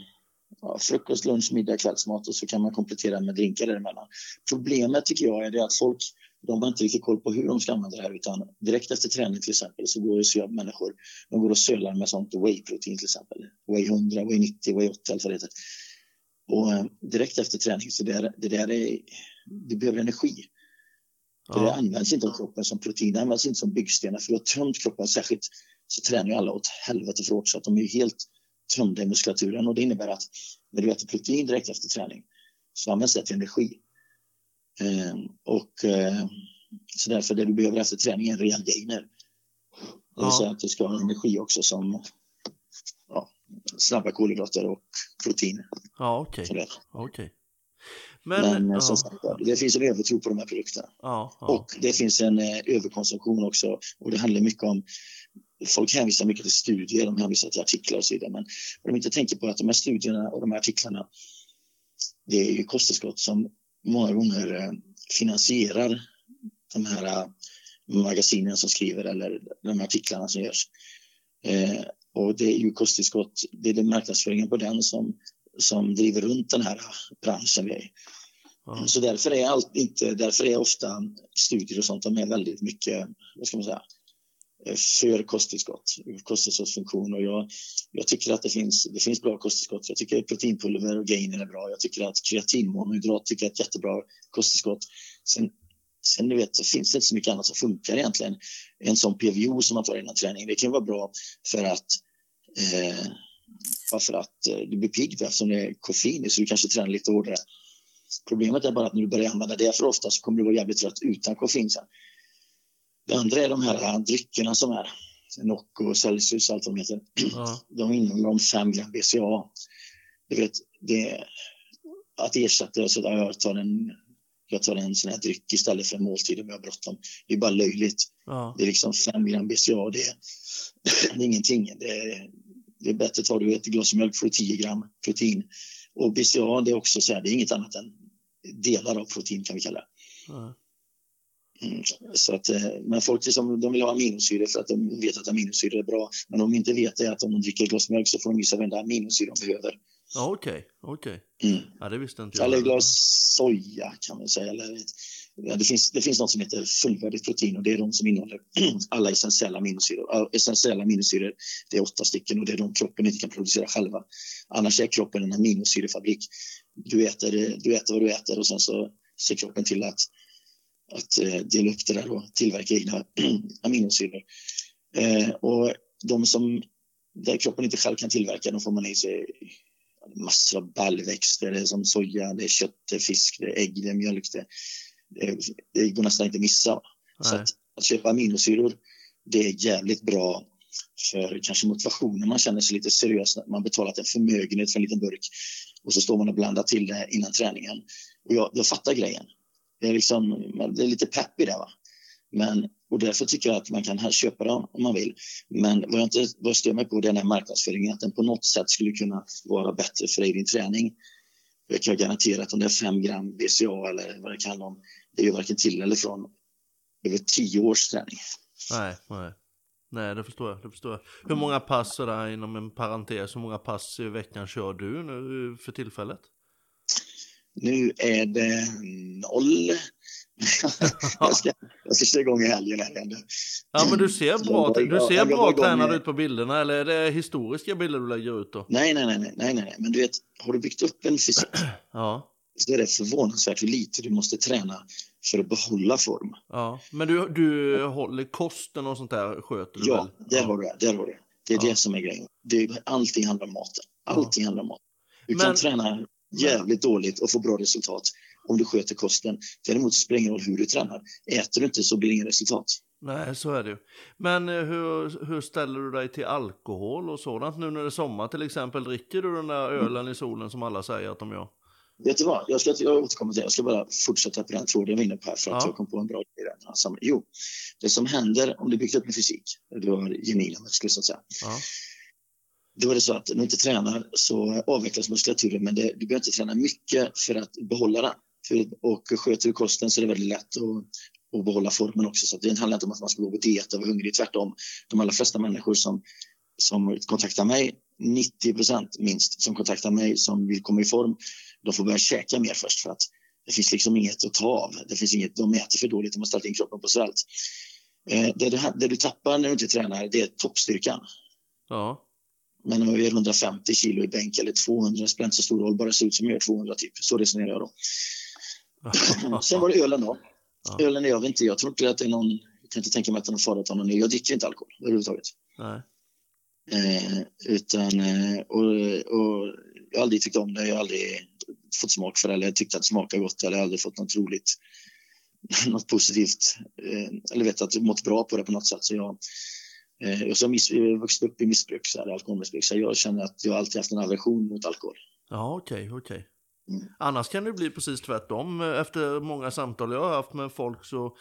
ja, frukost, lunch, middag, kvällsmat och så kan man komplettera med drinkar däremellan. Problemet tycker jag är det att folk de har inte riktigt koll på hur de ska använda det här utan direkt efter träning till exempel så går det så människor de går och sölar med sånt whey-protein till exempel. Whey 100, whey 90, whey 80 allt vad det heter. Och eh, direkt efter träning så det, det där är, du behöver energi. För det används inte av kroppen som protein, det används inte som byggstenar för du har tömt kroppen. Särskilt så tränar ju alla åt helvete för hårt så att de är helt tömda i muskulaturen och det innebär att när du äter protein direkt efter träning så används det till energi. Eh, och eh, så därför det du behöver efter träning är en rejäl gainer. Det vill säga att du ska ha energi också som ja, snabba kolhydrater och protein. Ja, okej. Okay. okay. Men, Men ja. som sagt det finns en övertro på de här produkterna. Ja, ja. Och det finns en eh, överkonsumtion också. Och det handlar mycket om Folk hänvisar mycket till studier, de hänvisar till artiklar och så vidare. Men vad de inte tänker på är att de här studierna och de här artiklarna, det är ju kosttillskott som många gånger eh, finansierar de här eh, magasinen som skriver eller de här artiklarna som görs. Eh, och det är ju kosttillskott, det är den marknadsföringen på den som, som driver runt den här branschen vi är i. Mm. Så därför är allt inte, därför är ofta studier och sånt, de är väldigt mycket, vad ska man säga, eh, Eh, för kosttillskott, kosttillskottsfunktion och jag, jag tycker att det finns, det finns bra kosttillskott. Jag tycker proteinpulver och gainer är bra. Jag tycker att kreatinmonohydrat tycker jag är ett jättebra kosttillskott. Sen Sen ni vet, finns det inte så mycket annat som funkar egentligen. En sån PVO som man tar innan träning, det kan vara bra för att eh, för att eh, du blir pigg eftersom det är koffein så du kanske tränar lite hårdare. Problemet är bara att när du börjar använda det för ofta så kommer du vara jävligt trött utan koffein sen. Det andra är de här dryckerna som är Nocco, Celsius, allt vad de heter. Ja. De innehåller om 5 gram BCA. Du vet, det, att ersätta så att jag tar en jag tar en sån här dryck istället för en måltid om jag har bråttom. Det är bara löjligt. Ja. Det är liksom 5 gram BCA, det är, det är ingenting. Det är, det är bättre tar du ett glas mjölk du 10 gram protein. Och BCA det är också så här, det är inget annat än delar av protein kan vi kalla det. Ja. Mm, så att, eh, men folk liksom, de vill ha aminosyror för att de vet att aminosyror är bra. Men om de inte vet det att om de dricker ett glas mjölk så får de i sig varenda de behöver. Ja, okej. Okay, okay. Mm. Ja, det visste inte jag. Eller glas soja kan man säga. Eller, ja, det, finns, det finns något som heter fullvärdigt protein och det är de som innehåller alla essentiella aminosyror. Essentiella aminosyror, det är åtta stycken och det är de kroppen inte kan producera själva. Annars är kroppen en aminosyrefabrik. Du äter, du äter vad du äter och sen så ser kroppen till att, att dela upp det där och tillverka egna aminosyror. Uh, och de som där kroppen inte själv kan tillverka, de får man i sig massor av baljväxter, som soja, det är kött, det är fisk, det är ägg, det är mjölk. Det, det, går nästan inte att missa. Så att, att, köpa aminosyror, det är jävligt bra för kanske motivationen. Man känner sig lite seriös när man betalat en förmögenhet för en liten burk och så står man och blandar till det innan träningen. Och jag, jag fattar grejen. Det är, liksom, det är lite pepp i det. Va? Men, och därför tycker jag att man kan köpa dem om man vill. Men vad jag, inte, vad jag stör mig på det är den här marknadsföringen, att den på något sätt skulle kunna vara bättre för dig i din träning. Jag kan garantera att om det är 5 gram BCA eller vad det kan om, det gör varken till eller från över tio års träning. Nej, nej. Nej, det förstår jag. Det förstår jag. Hur många pass, där inom en parentes, hur många pass i veckan kör du nu för tillfället? Nu är det noll. jag, ska, jag ska köra igång i helgen. Ja, men du ser bra, du ser bra tränad ut på bilderna, eller är det historiska bilder du lägger ut då? Nej, nej, nej, nej, nej, nej. men du vet, har du byggt upp en fysik ja. så är det förvånansvärt hur lite du måste träna för att behålla form. Ja, men du, du håller kosten och sånt där sköter du ja, väl? Där ja, har du det. Där har du det. Det är ja. det som är grejen. Det, allting handlar om maten. Allting handlar om maten. Du men... kan träna jävligt dåligt och få bra resultat om du sköter kosten. Däremot spelar det ingen roll hur du tränar. Äter du inte så blir det inget resultat. Nej, så är det ju. Men eh, hur, hur ställer du dig till alkohol och sådant nu när det är sommar till exempel? Dricker du den där ölen i solen som alla säger att de gör? Vet du vad, jag ska jag återkomma till det. Jag ska bara fortsätta på den tråden jag var inne på här för att ja. jag kom på en bra grej. Alltså, jo, det som händer om du byggt upp med fysik, du har genuina muskler så att säga. Ja. Då är det så att när du inte tränar så avvecklas muskulaturen men det, du behöver inte träna mycket för att behålla den. För, och sköter du kosten så är det väldigt lätt att, att behålla formen också. Så det handlar inte om att man ska gå på diet och vara hungrig. Tvärtom, de allra flesta människor som, som kontaktar mig, 90 procent minst, som kontaktar mig som vill komma i form, de får börja käka mer först för att det finns liksom inget att ta av. Det finns inget, de äter för dåligt, de har ställt in kroppen på svält. Eh, det, du, det du tappar när du inte tränar, det är toppstyrkan. Ja. Men om vi är 150 kilo i bänk eller 200 spelar inte så stor roll, bara se ut som jag gör 200 typ. Så resonerar jag då. Sen var det ölen då. Ja. Ölen, jag vet inte, jag tror inte att det är någon, jag kan inte tänka mig att det är någon fara att ta någon Jag dricker inte alkohol överhuvudtaget. Nej. Eh, utan, eh, och, och jag har aldrig tyckt om det, jag har aldrig fått smak för det, eller tyckt att det smakar gott, eller aldrig fått något roligt, något positivt, eh, eller vet att jag mått bra på det på något sätt. Så jag, eh, jag har vuxit upp i missbruk, så här, alkoholmissbruk, så jag känner att jag alltid haft en aversion mot alkohol. Ja, okej, okay, okej. Okay. Mm. Annars kan det bli precis tvärtom. Efter många samtal jag har haft med folk så,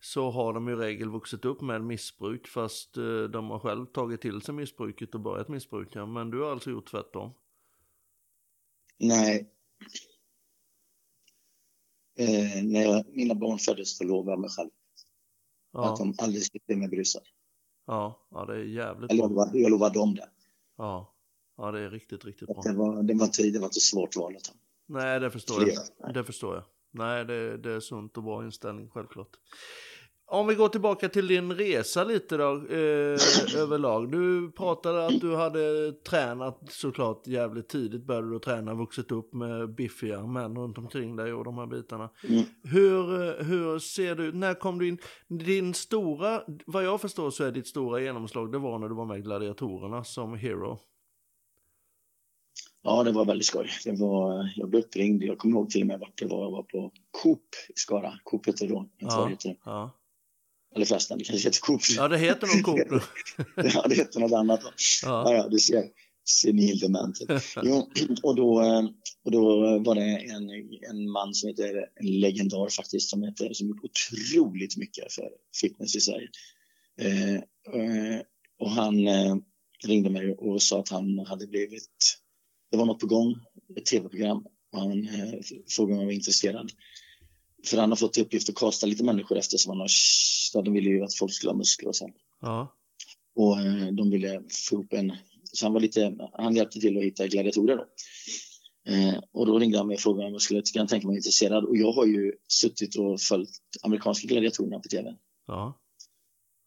så har de i regel vuxit upp med missbruk fast eh, de har själv tagit till sig missbruket och börjat missbruka. Men du har alltså gjort tvärtom? Nej. Eh, när jag, mina barn föddes så lovade jag mig själv ja. att de aldrig skulle bli berusade. Ja, ja, det är jävligt jag lovade, jag lovade dem det. Ja, ja det är riktigt, riktigt bra. Det var, det var, inte, det var inte svårt val att ta. Nej, det förstår jag. Det förstår jag. Nej, det, det är sunt och bra inställning, självklart. Om vi går tillbaka till din resa lite då, eh, överlag. Du pratade att du hade tränat såklart jävligt tidigt, började du träna, vuxit upp med biffiga män runt omkring dig och de här bitarna. Mm. Hur, hur ser du, när kom du in, din stora, vad jag förstår så är ditt stora genomslag, det var när du var med i Gladiatorerna som hero. Ja, det var väldigt skoj. Det var, jag blev uppringd. Jag kommer ihåg till och med vart det var. Jag var på Coop i Skara. Coop heter det då. Ja, ja. Eller förresten, det kanske heter Coop. Ja, det heter nog Coop ja, det heter något annat. Ja. ja, du ser. Senildement. jo, och, då, och då var det en, en man som heter, en legendar faktiskt, som, heter, som gjort otroligt mycket för fitness i Sverige. Eh, eh och han eh, ringde mig och sa att han hade blivit det var något på gång, ett tv-program. Och han eh, frågade om jag var intresserad. För han har fått i uppgift att kasta lite människor eftersom han har, ja, de ville ju att folk skulle ha muskler och sånt. Ja. Och eh, de ville få ihop en, så han var lite, han hjälpte till att hitta gladiatorer då. Eh, och då ringde han mig och frågade om jag skulle tänka mig intresserad. Och jag har ju suttit och följt amerikanska gladiatorerna på tv. Ja.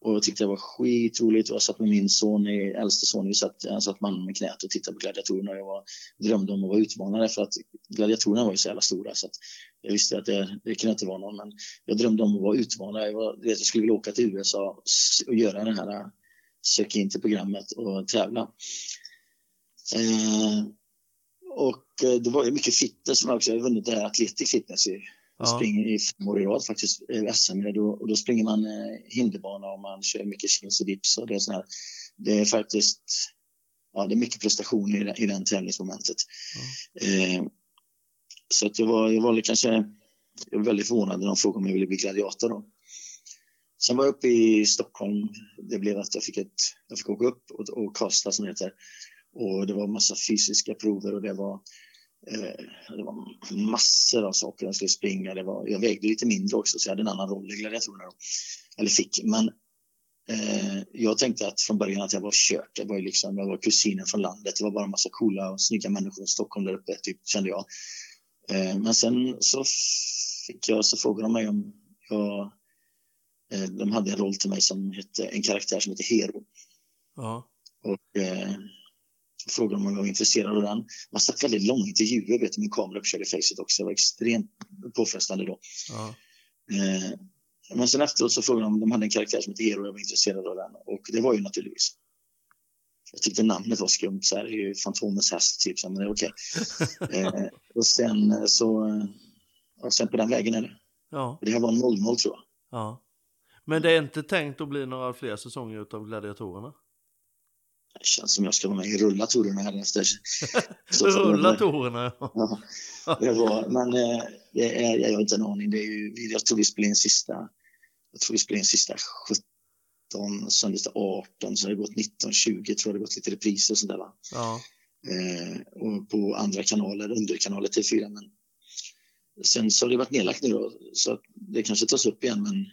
Och jag tyckte det var skitroligt. Jag satt med min son, äldste son, vi satt, han satt mannen med knät och tittade på gladiatorerna. Jag var, drömde om att vara utmanare för att gladiatorerna var ju så jävla stora så att jag visste att det, det kunde inte vara någon. Men jag drömde om att vara utmanare. Jag, var, jag skulle vilja åka till USA och göra det här, söka in till programmet och tävla. Eh, och eh, det var ju mycket fitness som också. Jag har vunnit det här Athletic Fitness Ja. Springer i fem år i rad faktiskt, SM. Då, och då springer man eh, hinderbana och man kör mycket chins och dips och det är sån här. Det är faktiskt, ja det är mycket prestation i, i den tävlingsmomentet. Ja. Eh, så att jag var, jag var kanske, jag var väldigt förvånad när de frågade om jag ville bli gladiator då. Sen var jag uppe i Stockholm. Det blev att jag fick, ett, jag fick åka upp och, och kasta som heter. Och det var massa fysiska prover och det var det var massor av saker jag skulle springa. Det var, jag vägde lite mindre också så jag hade en annan roll i gladiatorerna. Eller fick. Men eh, jag tänkte att från början att jag var kört. Jag var, liksom, jag var kusinen från landet. Det var bara en massa coola och snygga människor i Stockholm där uppe, typ, kände jag. Eh, men sen så fick jag, så frågade de mig om jag eh, de hade en roll till mig som hette, en karaktär som heter Hero. Ja. Och eh, frågade om jag var intresserad av den. Man satt väldigt långa intervjuer vet du, med kamera uppkörd i facet också. Det var extremt påfrestande då. Ja. Eh, men sen efteråt så frågade de om de hade en karaktär som hette Hero och jag var intresserad av den. Och det var ju naturligtvis. Jag tyckte namnet var skumt, så här, det är ju Fantomens häst typ, men det är okej. Okay. eh, och sen så, och sen på den vägen är det. Ja. Det här var 0-0 tror jag. Ja. Men det är inte tänkt att bli några fler säsonger av Gladiatorerna? Det känns som jag ska vara med i rullatorerna här efter. rullatorerna, ja. ja. Det var, men eh, det är, jag har inte en aning. Det är ju, jag tror vi spelar in sista, jag tror vi spelar in sista 17, sen lite 18, så har det gått 19, 20, tror jag det gått lite repriser och sådär. Ja. Eh, och på andra kanaler, underkanaler till fyra men sen så har det varit nedlagt nu då, så det kanske tas upp igen men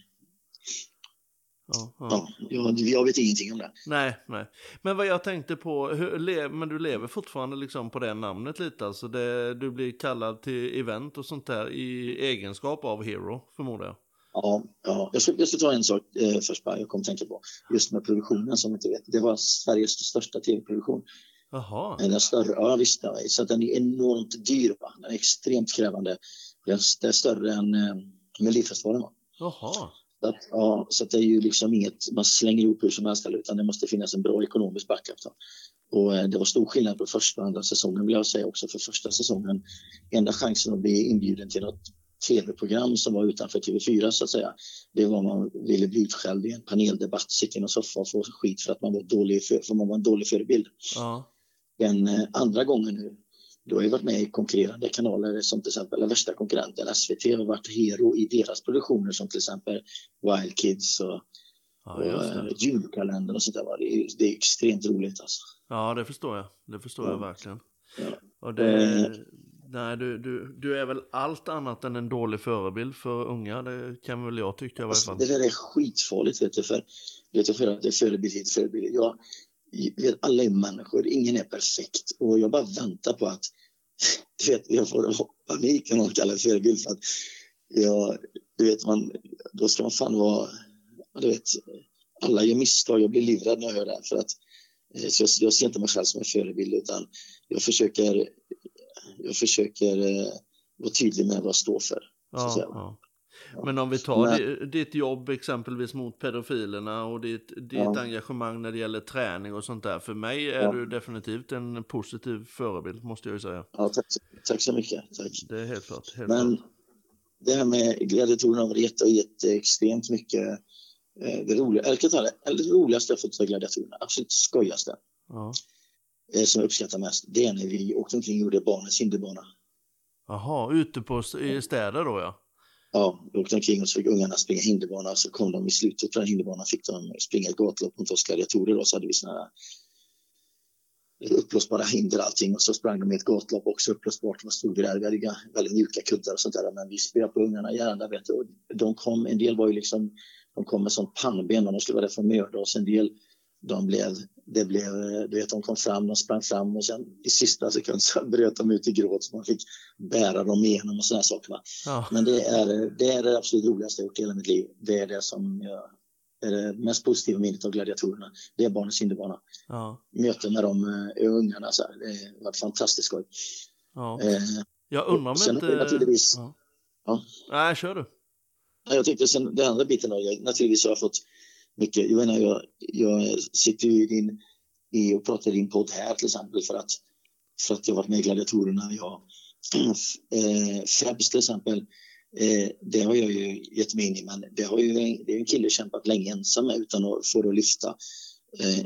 Ja, ja. ja, jag vet ingenting om det. Nej, nej. Men vad jag tänkte på, hur, men du lever fortfarande liksom på det namnet lite? Alltså det, du blir kallad till event och sånt där i egenskap av Hero, förmodar jag? Ja, ja. Jag, ska, jag ska ta en sak eh, först bara, jag kom att tänka på. Just med produktionen som inte vet. Det var Sveriges största tv-produktion. Jaha. Den större, ja visst. Så den är enormt dyr. Va? Den är extremt krävande. Den är större än eh, Melodifestivalen. Va? Jaha. Så att, ja, så att det är ju liksom inget man slänger ihop hur som helst utan det måste finnas en bra ekonomisk backup. Då. Och eh, det var stor skillnad på första och andra säsongen vill jag säga också. För första säsongen, enda chansen att bli inbjuden till något tv-program som var utanför TV4 så att säga. Det var man ville bli utskälld i en paneldebatt, sitta i en soffa och få skit för att man var, dålig för, för man var en dålig förebild. Ja. Den eh, andra gången nu, då har jag varit med i konkurrerande kanaler som till exempel den värsta konkurrenten SVT har varit hero i deras produktioner som till exempel Wild Kids och, Ja, och eh, julkalendern och sånt där. Det är, det är extremt roligt alltså. Ja, det förstår jag. Det förstår jag Ja. verkligen. Ja. Och det, Eh. nej, du, du, du är väl allt annat än en dålig förebild för unga. Det kan väl jag tycka i varje Alltså, det där är skitfarligt vet du, för vet du, för att det är förebild hit, förebild. Jag, jag alla är människor, ingen är perfekt och jag bara väntar på att du vet, jag får panik när någon kallar det förebild för att jag, du vet, man, då ska man fan vara, du vet, alla gör misstag, jag blir livrädd när jag hör det här för att eh, så jag, jag ser inte mig själv som en förebild utan jag försöker, jag försöker eh, vara tydlig med vad jag står för. Ja, ja. Men om vi tar Men- di- ditt jobb exempelvis mot pedofilerna och ditt, ditt Ja. engagemang när det gäller träning och sånt där. För mig är Ja. du definitivt en positiv förebild måste jag ju säga. Ja, tack, så- tack så mycket. Tack. Det är helt klart. Helt Men klart. det här med gladiatorerna har gett, har gett extremt mycket. Eh, det, roliga, eller, kan jag ta det, det roligaste jag fått av gladiatorerna, absolut skojigaste, Ja. eh, som jag uppskattar mest, det är när vi åkte omkring och gjorde barnens hinderbana. Jaha, ute på i städer då ja. Ja, vi åkte omkring och så fick ungarna springa hinderbana och så kom de i slutet på den hinderbanan fick de springa ett gatlopp mot oss gladiatorer då, så hade vi såna här uppblåsbara hinder allting och så sprang de i ett gatlopp också uppblåsbart. Och stod där? Vi hade väldigt mjuka kuddar och sånt där men vi spelade på ungarna gärna vet du. Och de kom, en del var ju liksom, de kom med sånt pannben och de skulle vara där för att mörda oss. En del, de blev, det blev, du vet de kom fram, de sprang fram och sen i sista sekund så bröt de ut i gråt så man fick bära dem igenom och sådana saker. Ja. Men det är, det är det absolut roligaste jag gjort i hela mitt liv. Det är det som jag, är det mest positiva minnet av gladiatorerna. Det är barnens hinderbana. ja. Möten med de eh, ungarna. Så här, det har varit fantastiskt skoj. ja. Eh, Jag undrar om sen inte... naturligtvis- Ja. Ja. Nej, kör du. jag tyckte sen den andra biten, jag, naturligtvis har jag fått mycket. Jag, menar, jag, jag sitter ju i, din, i och pratar i din podd här till exempel för att, för att jag varit med i gladiatorerna. Jag, eh, Febs till exempel, eh, det har jag ju gett mig in i, men det har ju det är en kille kämpat länge ensam med utan att få det att lyfta. Eh,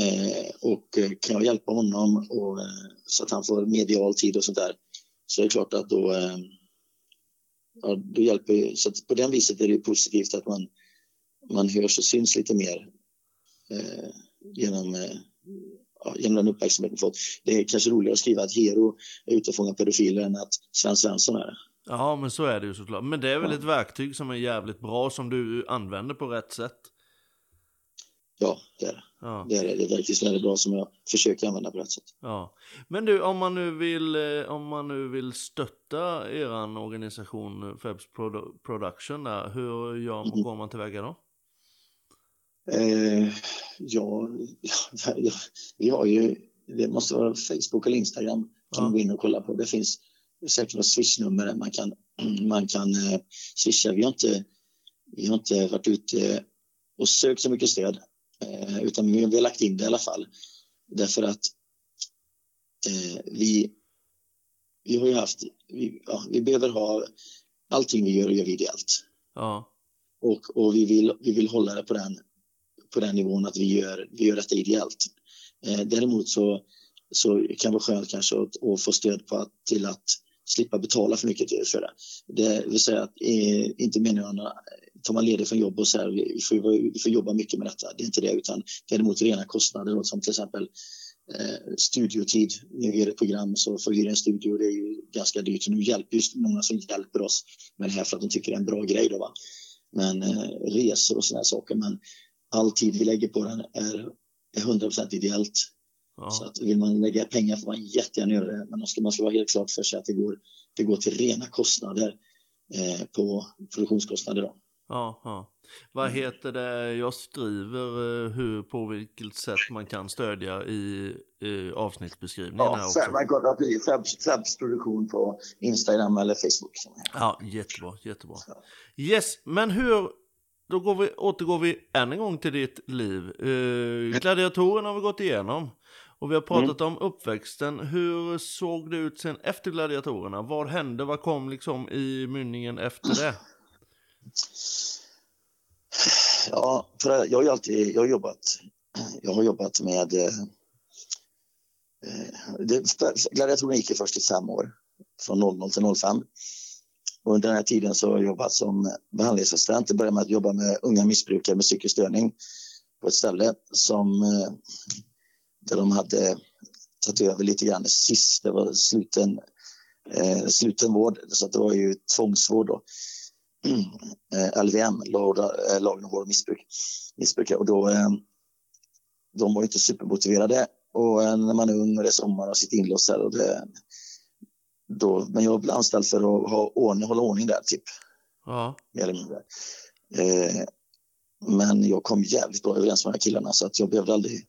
eh, och eh, kan jag hjälpa honom och, eh, så att han får medial tid och sånt där så är det klart att då, eh, ja, då hjälper så att på den viset är det positivt att man, man hörs och syns lite mer eh, genom, eh, ja, genom den uppmärksamhet man fått. Det är kanske roligare att skriva att Hero är ute och fångar pedofiler än att Sven Svensson är det. Ja, men så är det ju såklart. Men det är väl Ja. ett verktyg som är jävligt bra som du använder på rätt sätt. Ja, det är det. Ja. Det är, det. det är verkligen väldigt bra som jag försöker använda på rätt sätt. Ja, men du om man nu vill, eh, om man nu vill stötta eran organisation eh, Febs Produ- Production där, hur gör Mhm. går man tillväga då? Eh, ja, ja, vi har ju, det måste vara Facebook eller Instagram kan Ja. man gå in och kolla på. Det finns säkert något swishnummer där man kan, man kan eh, swisha. Vi har, inte, vi har inte varit ute och sökt så mycket stöd, eh, utan vi har lagt in det i alla fall. Därför att eh, vi, vi har ju haft, vi, ja, vi behöver ha, allting vi gör, gör vi ideellt. Ja, Och, och vi, vill, vi vill hålla det på den, på den nivån att vi gör, vi gör detta ideellt. Eh, däremot så, så kan det vara skönt kanske att, att få stöd på att, till att slippa betala för mycket för det. Det vill säga att eh, inte meningen tar man ledigt från jobb och så här, vi, vi, får, vi får jobba mycket med detta. Det är inte det, utan däremot rena kostnader då, som till exempel eh, studiotid. När vi gör ett program så får vi hyra en studio det är ju ganska dyrt. Nu hjälper just många som hjälper oss med det här för att de tycker det är en bra grej. Då, va? Men eh, resor och sådana saker. Men all tid vi lägger på den är, är 100% ideellt. Så ja, att vill man lägga pengar får man jättegärna göra det. Men man ska, man ska vara helt klart för sig att det går, det går till rena kostnader eh, på produktionskostnader. Då. Ja, ja. Vad heter det, jag skriver eh, hur, på vilket sätt man kan stödja i, i avsnittsbeskrivningen. Ja, också. Fabs produktion på Instagram eller Facebook. Ja, jättebra, jättebra. Yes, men hur, då går vi, återgår vi än en gång till ditt liv. Eh, gladiatorerna har vi gått igenom. Och vi har pratat om uppväxten. Hur såg det ut sen efter gladiatorerna? Vad hände? Vad kom liksom i mynningen efter det? Ja, för jag har ju alltid jag har jobbat, jag har jobbat med... Eh, det, gladiatorerna gick ju först i fem år, från 00 till 05. Och under den här tiden så har jag jobbat som behandlingsassistent. Jag började med att jobba med unga missbrukare med psykisk störning på ett ställe som, eh, där de hade tagit över lite grann sist. Det var sluten, eh, sluten vård, så det var ju tvångsvård. Då. Eh, LVM, eh, lagen om vård och missbruk, missbrukare. Och då, eh, de var inte supermotiverade. Och när man är ung och det är sommar och sitter inlåst och det, då, men jag blev anställd för att ha ordning, hålla ordning där, typ. Ja. Mer eller mindre. Eh, men jag kom jävligt bra överens med de här killarna så att jag behövde aldrig...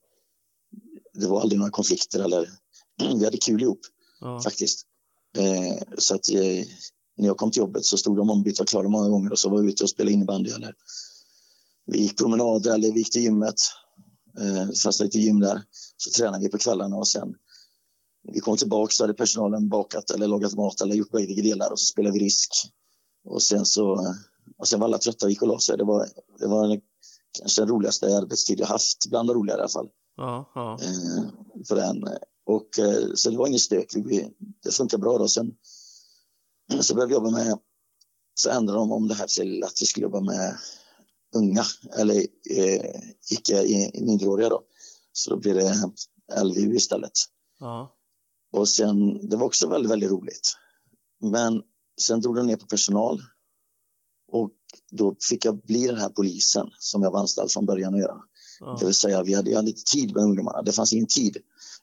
Det var aldrig några konflikter eller... Vi hade kul ihop, Ja. faktiskt. Eh, så att eh, när jag kom till jobbet så stod de ombytta och klara många gånger och så var vi ute och spelade innebandy eller vi gick promenader eller vi gick till gymmet. Eh, fast lite gym där. Så tränade vi på kvällarna och sen vi kom tillbaka så hade personalen bakat eller lagat mat eller gjort bägge delar och så spelade vi risk. Och sen så och sen var alla trötta och gick och la sig. Det var, det var den, kanske den roligaste arbetstid jag haft, bland de roligare i alla fall. Ja, ja. Eh, för den. Och, eh, så det var ingen stök. Vi, det funkar bra. Då. Sen så började vi jobba med, så ändrade de om det här till att vi skulle jobba med unga eller eh, icke minderåriga. Då. Så då blir det LVU istället. ja. Och sen, det var också väldigt, väldigt roligt. Men sen drog de ner på personal. Och då fick jag bli den här polisen som jag var anställd från början att göra. ja. Det vill säga, vi hade, jag hade inte tid med ungdomarna. Det fanns ingen tid.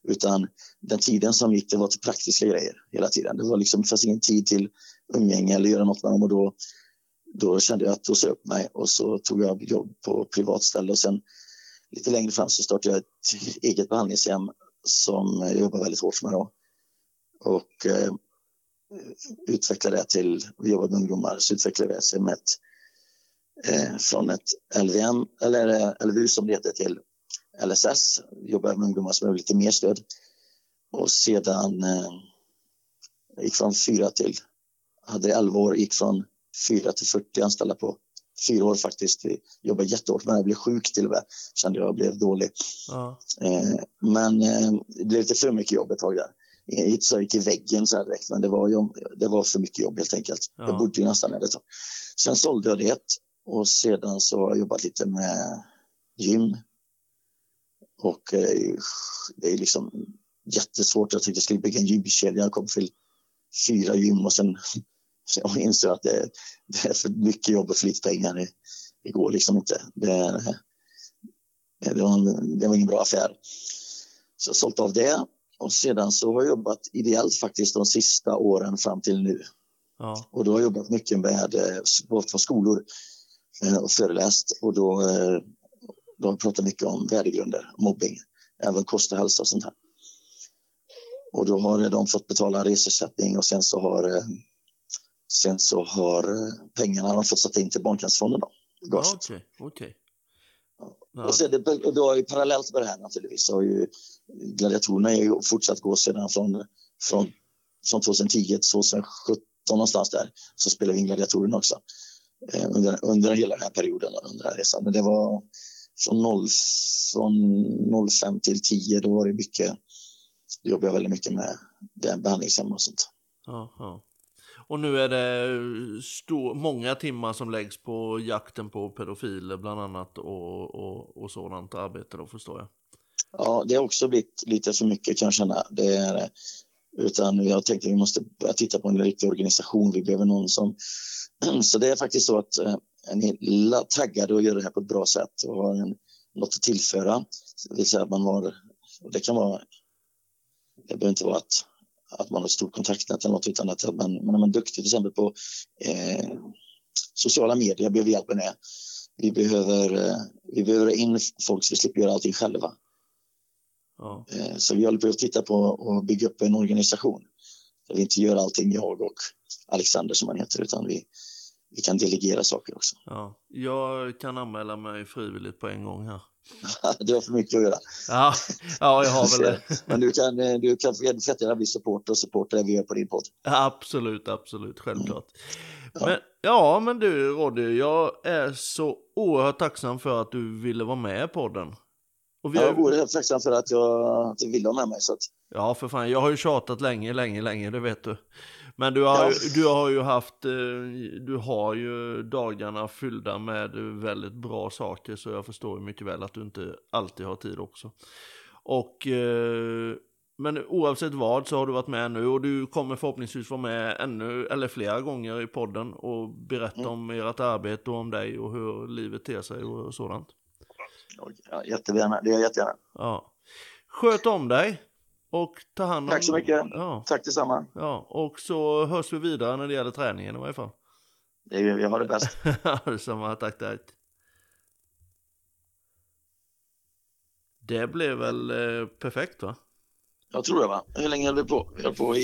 Utan den tiden som gick, det var till praktiska grejer hela tiden. Det, var liksom, det fanns ingen tid till umgänge eller göra något med dem. Och då, då kände jag att då sa jag upp mig och så tog jag jobb på privatställe. Och sen lite längre fram så startade jag ett eget behandlingshem som jag jobbar väldigt hårt med. Då. Och eh, utvecklade det till, vi jobbar med ungdomar, så utvecklade det som ett eh, från ett LVM, eller eh, LVU som det heter, till LSS. Jobbar med ungdomar som behöver lite mer stöd. Och sedan eh, gick från fyra till, hade 11 år, gick från fyra till 40 anställda på fyra år faktiskt. Vi jobbade jättehårt med det, jag blev sjuk till och med. Kände jag blev dålig. ja. Eh, men eh, det blev lite för mycket jobb ett tag där. Inte så jag gick i väggen så här direkt, men det var, ju, det var för mycket jobb helt enkelt. Ja. Jag bodde ju nästan där ett tag. Sen sålde jag det och sedan så har jag jobbat lite med gym. Och eh, det är liksom jättesvårt. Jag tänkte jag skulle bygga en gymkedja. Jag kom till fyra gym och sen jag insåg att det, det är för mycket jobb och för lite pengar. Det, det går liksom inte. Det, det, var en, det var ingen bra affär. Så jag sålt av det. Och sedan så har jag jobbat ideellt faktiskt de sista åren fram till nu. ja. Och då har jag jobbat mycket med eh, på skolor eh, och föreläst. Och då, eh, då har jag pratat mycket om värdegrunder, mobbing, även kost och hälsa och sånt här. Och då har de fått betala reseersättning och sen så har, sen så har pengarna de fått sätta in till Barncancerfonden. Då, Ja. Okej, okej. Ja. Och, sen, och då parallellt med det här naturligtvis har ju gladiatorerna är ju fortsatt gå sedan från, från, från 2010 till 2017 någonstans där så spelar vi in gladiatorerna också eh, under, under hela den här perioden, under den här resan. Men det var från, 0, från 05 till 10, då var det mycket, då jobbade jag väldigt mycket med det, behandlingshem och sånt. Ja. Och nu är det eh, stor, många timmar som läggs på jakten på pedofiler bland annat och, och, och sådant arbete då förstår jag. Ja, det har också blivit lite för mycket kan jag känna. Det är, eh, utan jag tänkte att vi måste börja titta på en riktig organisation. Vi behöver någon som... Så det är faktiskt så att eh, ni är taggade att göra det här på ett bra sätt och har en, något att tillföra. Det vill säga att man har... Och det kan vara... Det behöver inte vara att, att man har ett stort kontaktnät eller något utan att man, man är man duktig till exempel på eh, sociala medier behöver hjälp med. Vi behöver, eh, vi behöver in folk så vi slipper göra allting själva. Ja. Eh, Så vi håller på att titta på att bygga upp en organisation. Där vi inte gör allting jag och Alexander som han heter, utan vi, vi kan delegera saker också. ja. Jag kan anmäla mig frivilligt på en gång här. Du har för mycket att göra. Ja, ja jag har väl det. Men du kan, du kan jättegärna bli supporter och supporta det vi gör på din podd. Absolut, absolut, självklart. Ja. Men, ja, men du Roddy, jag är så oerhört tacksam för att du ville vara med i podden. Och vi Jag har, är oerhört tacksam för att, jag, att du ville ha med mig. Så att, ja, för fan, jag har ju tjatat länge, länge, länge, det vet du. Men du har, ju, du har ju haft, eh, du har ju dagarna fyllda med väldigt bra saker, så jag förstår ju mycket väl att du inte alltid har tid också. Och, eh, men oavsett vad så har du varit med nu och du kommer förhoppningsvis vara med ännu, eller flera gånger i podden och berätta Mm. om ert arbete och om dig och hur livet ter sig och sådant. ja, jättegärna, det är jag jättegärna. Ja. Sköt om dig och ta hand om... Tack så mycket. Ja, Tack detsamma. ja, och så hörs vi vidare när det gäller träningen i varje fall. Det är, jag har det bäst. Detsamma, tack tack. Det blev väl eh, perfekt va? Jag tror det va? Hur länge höll vi på? Vi höll på i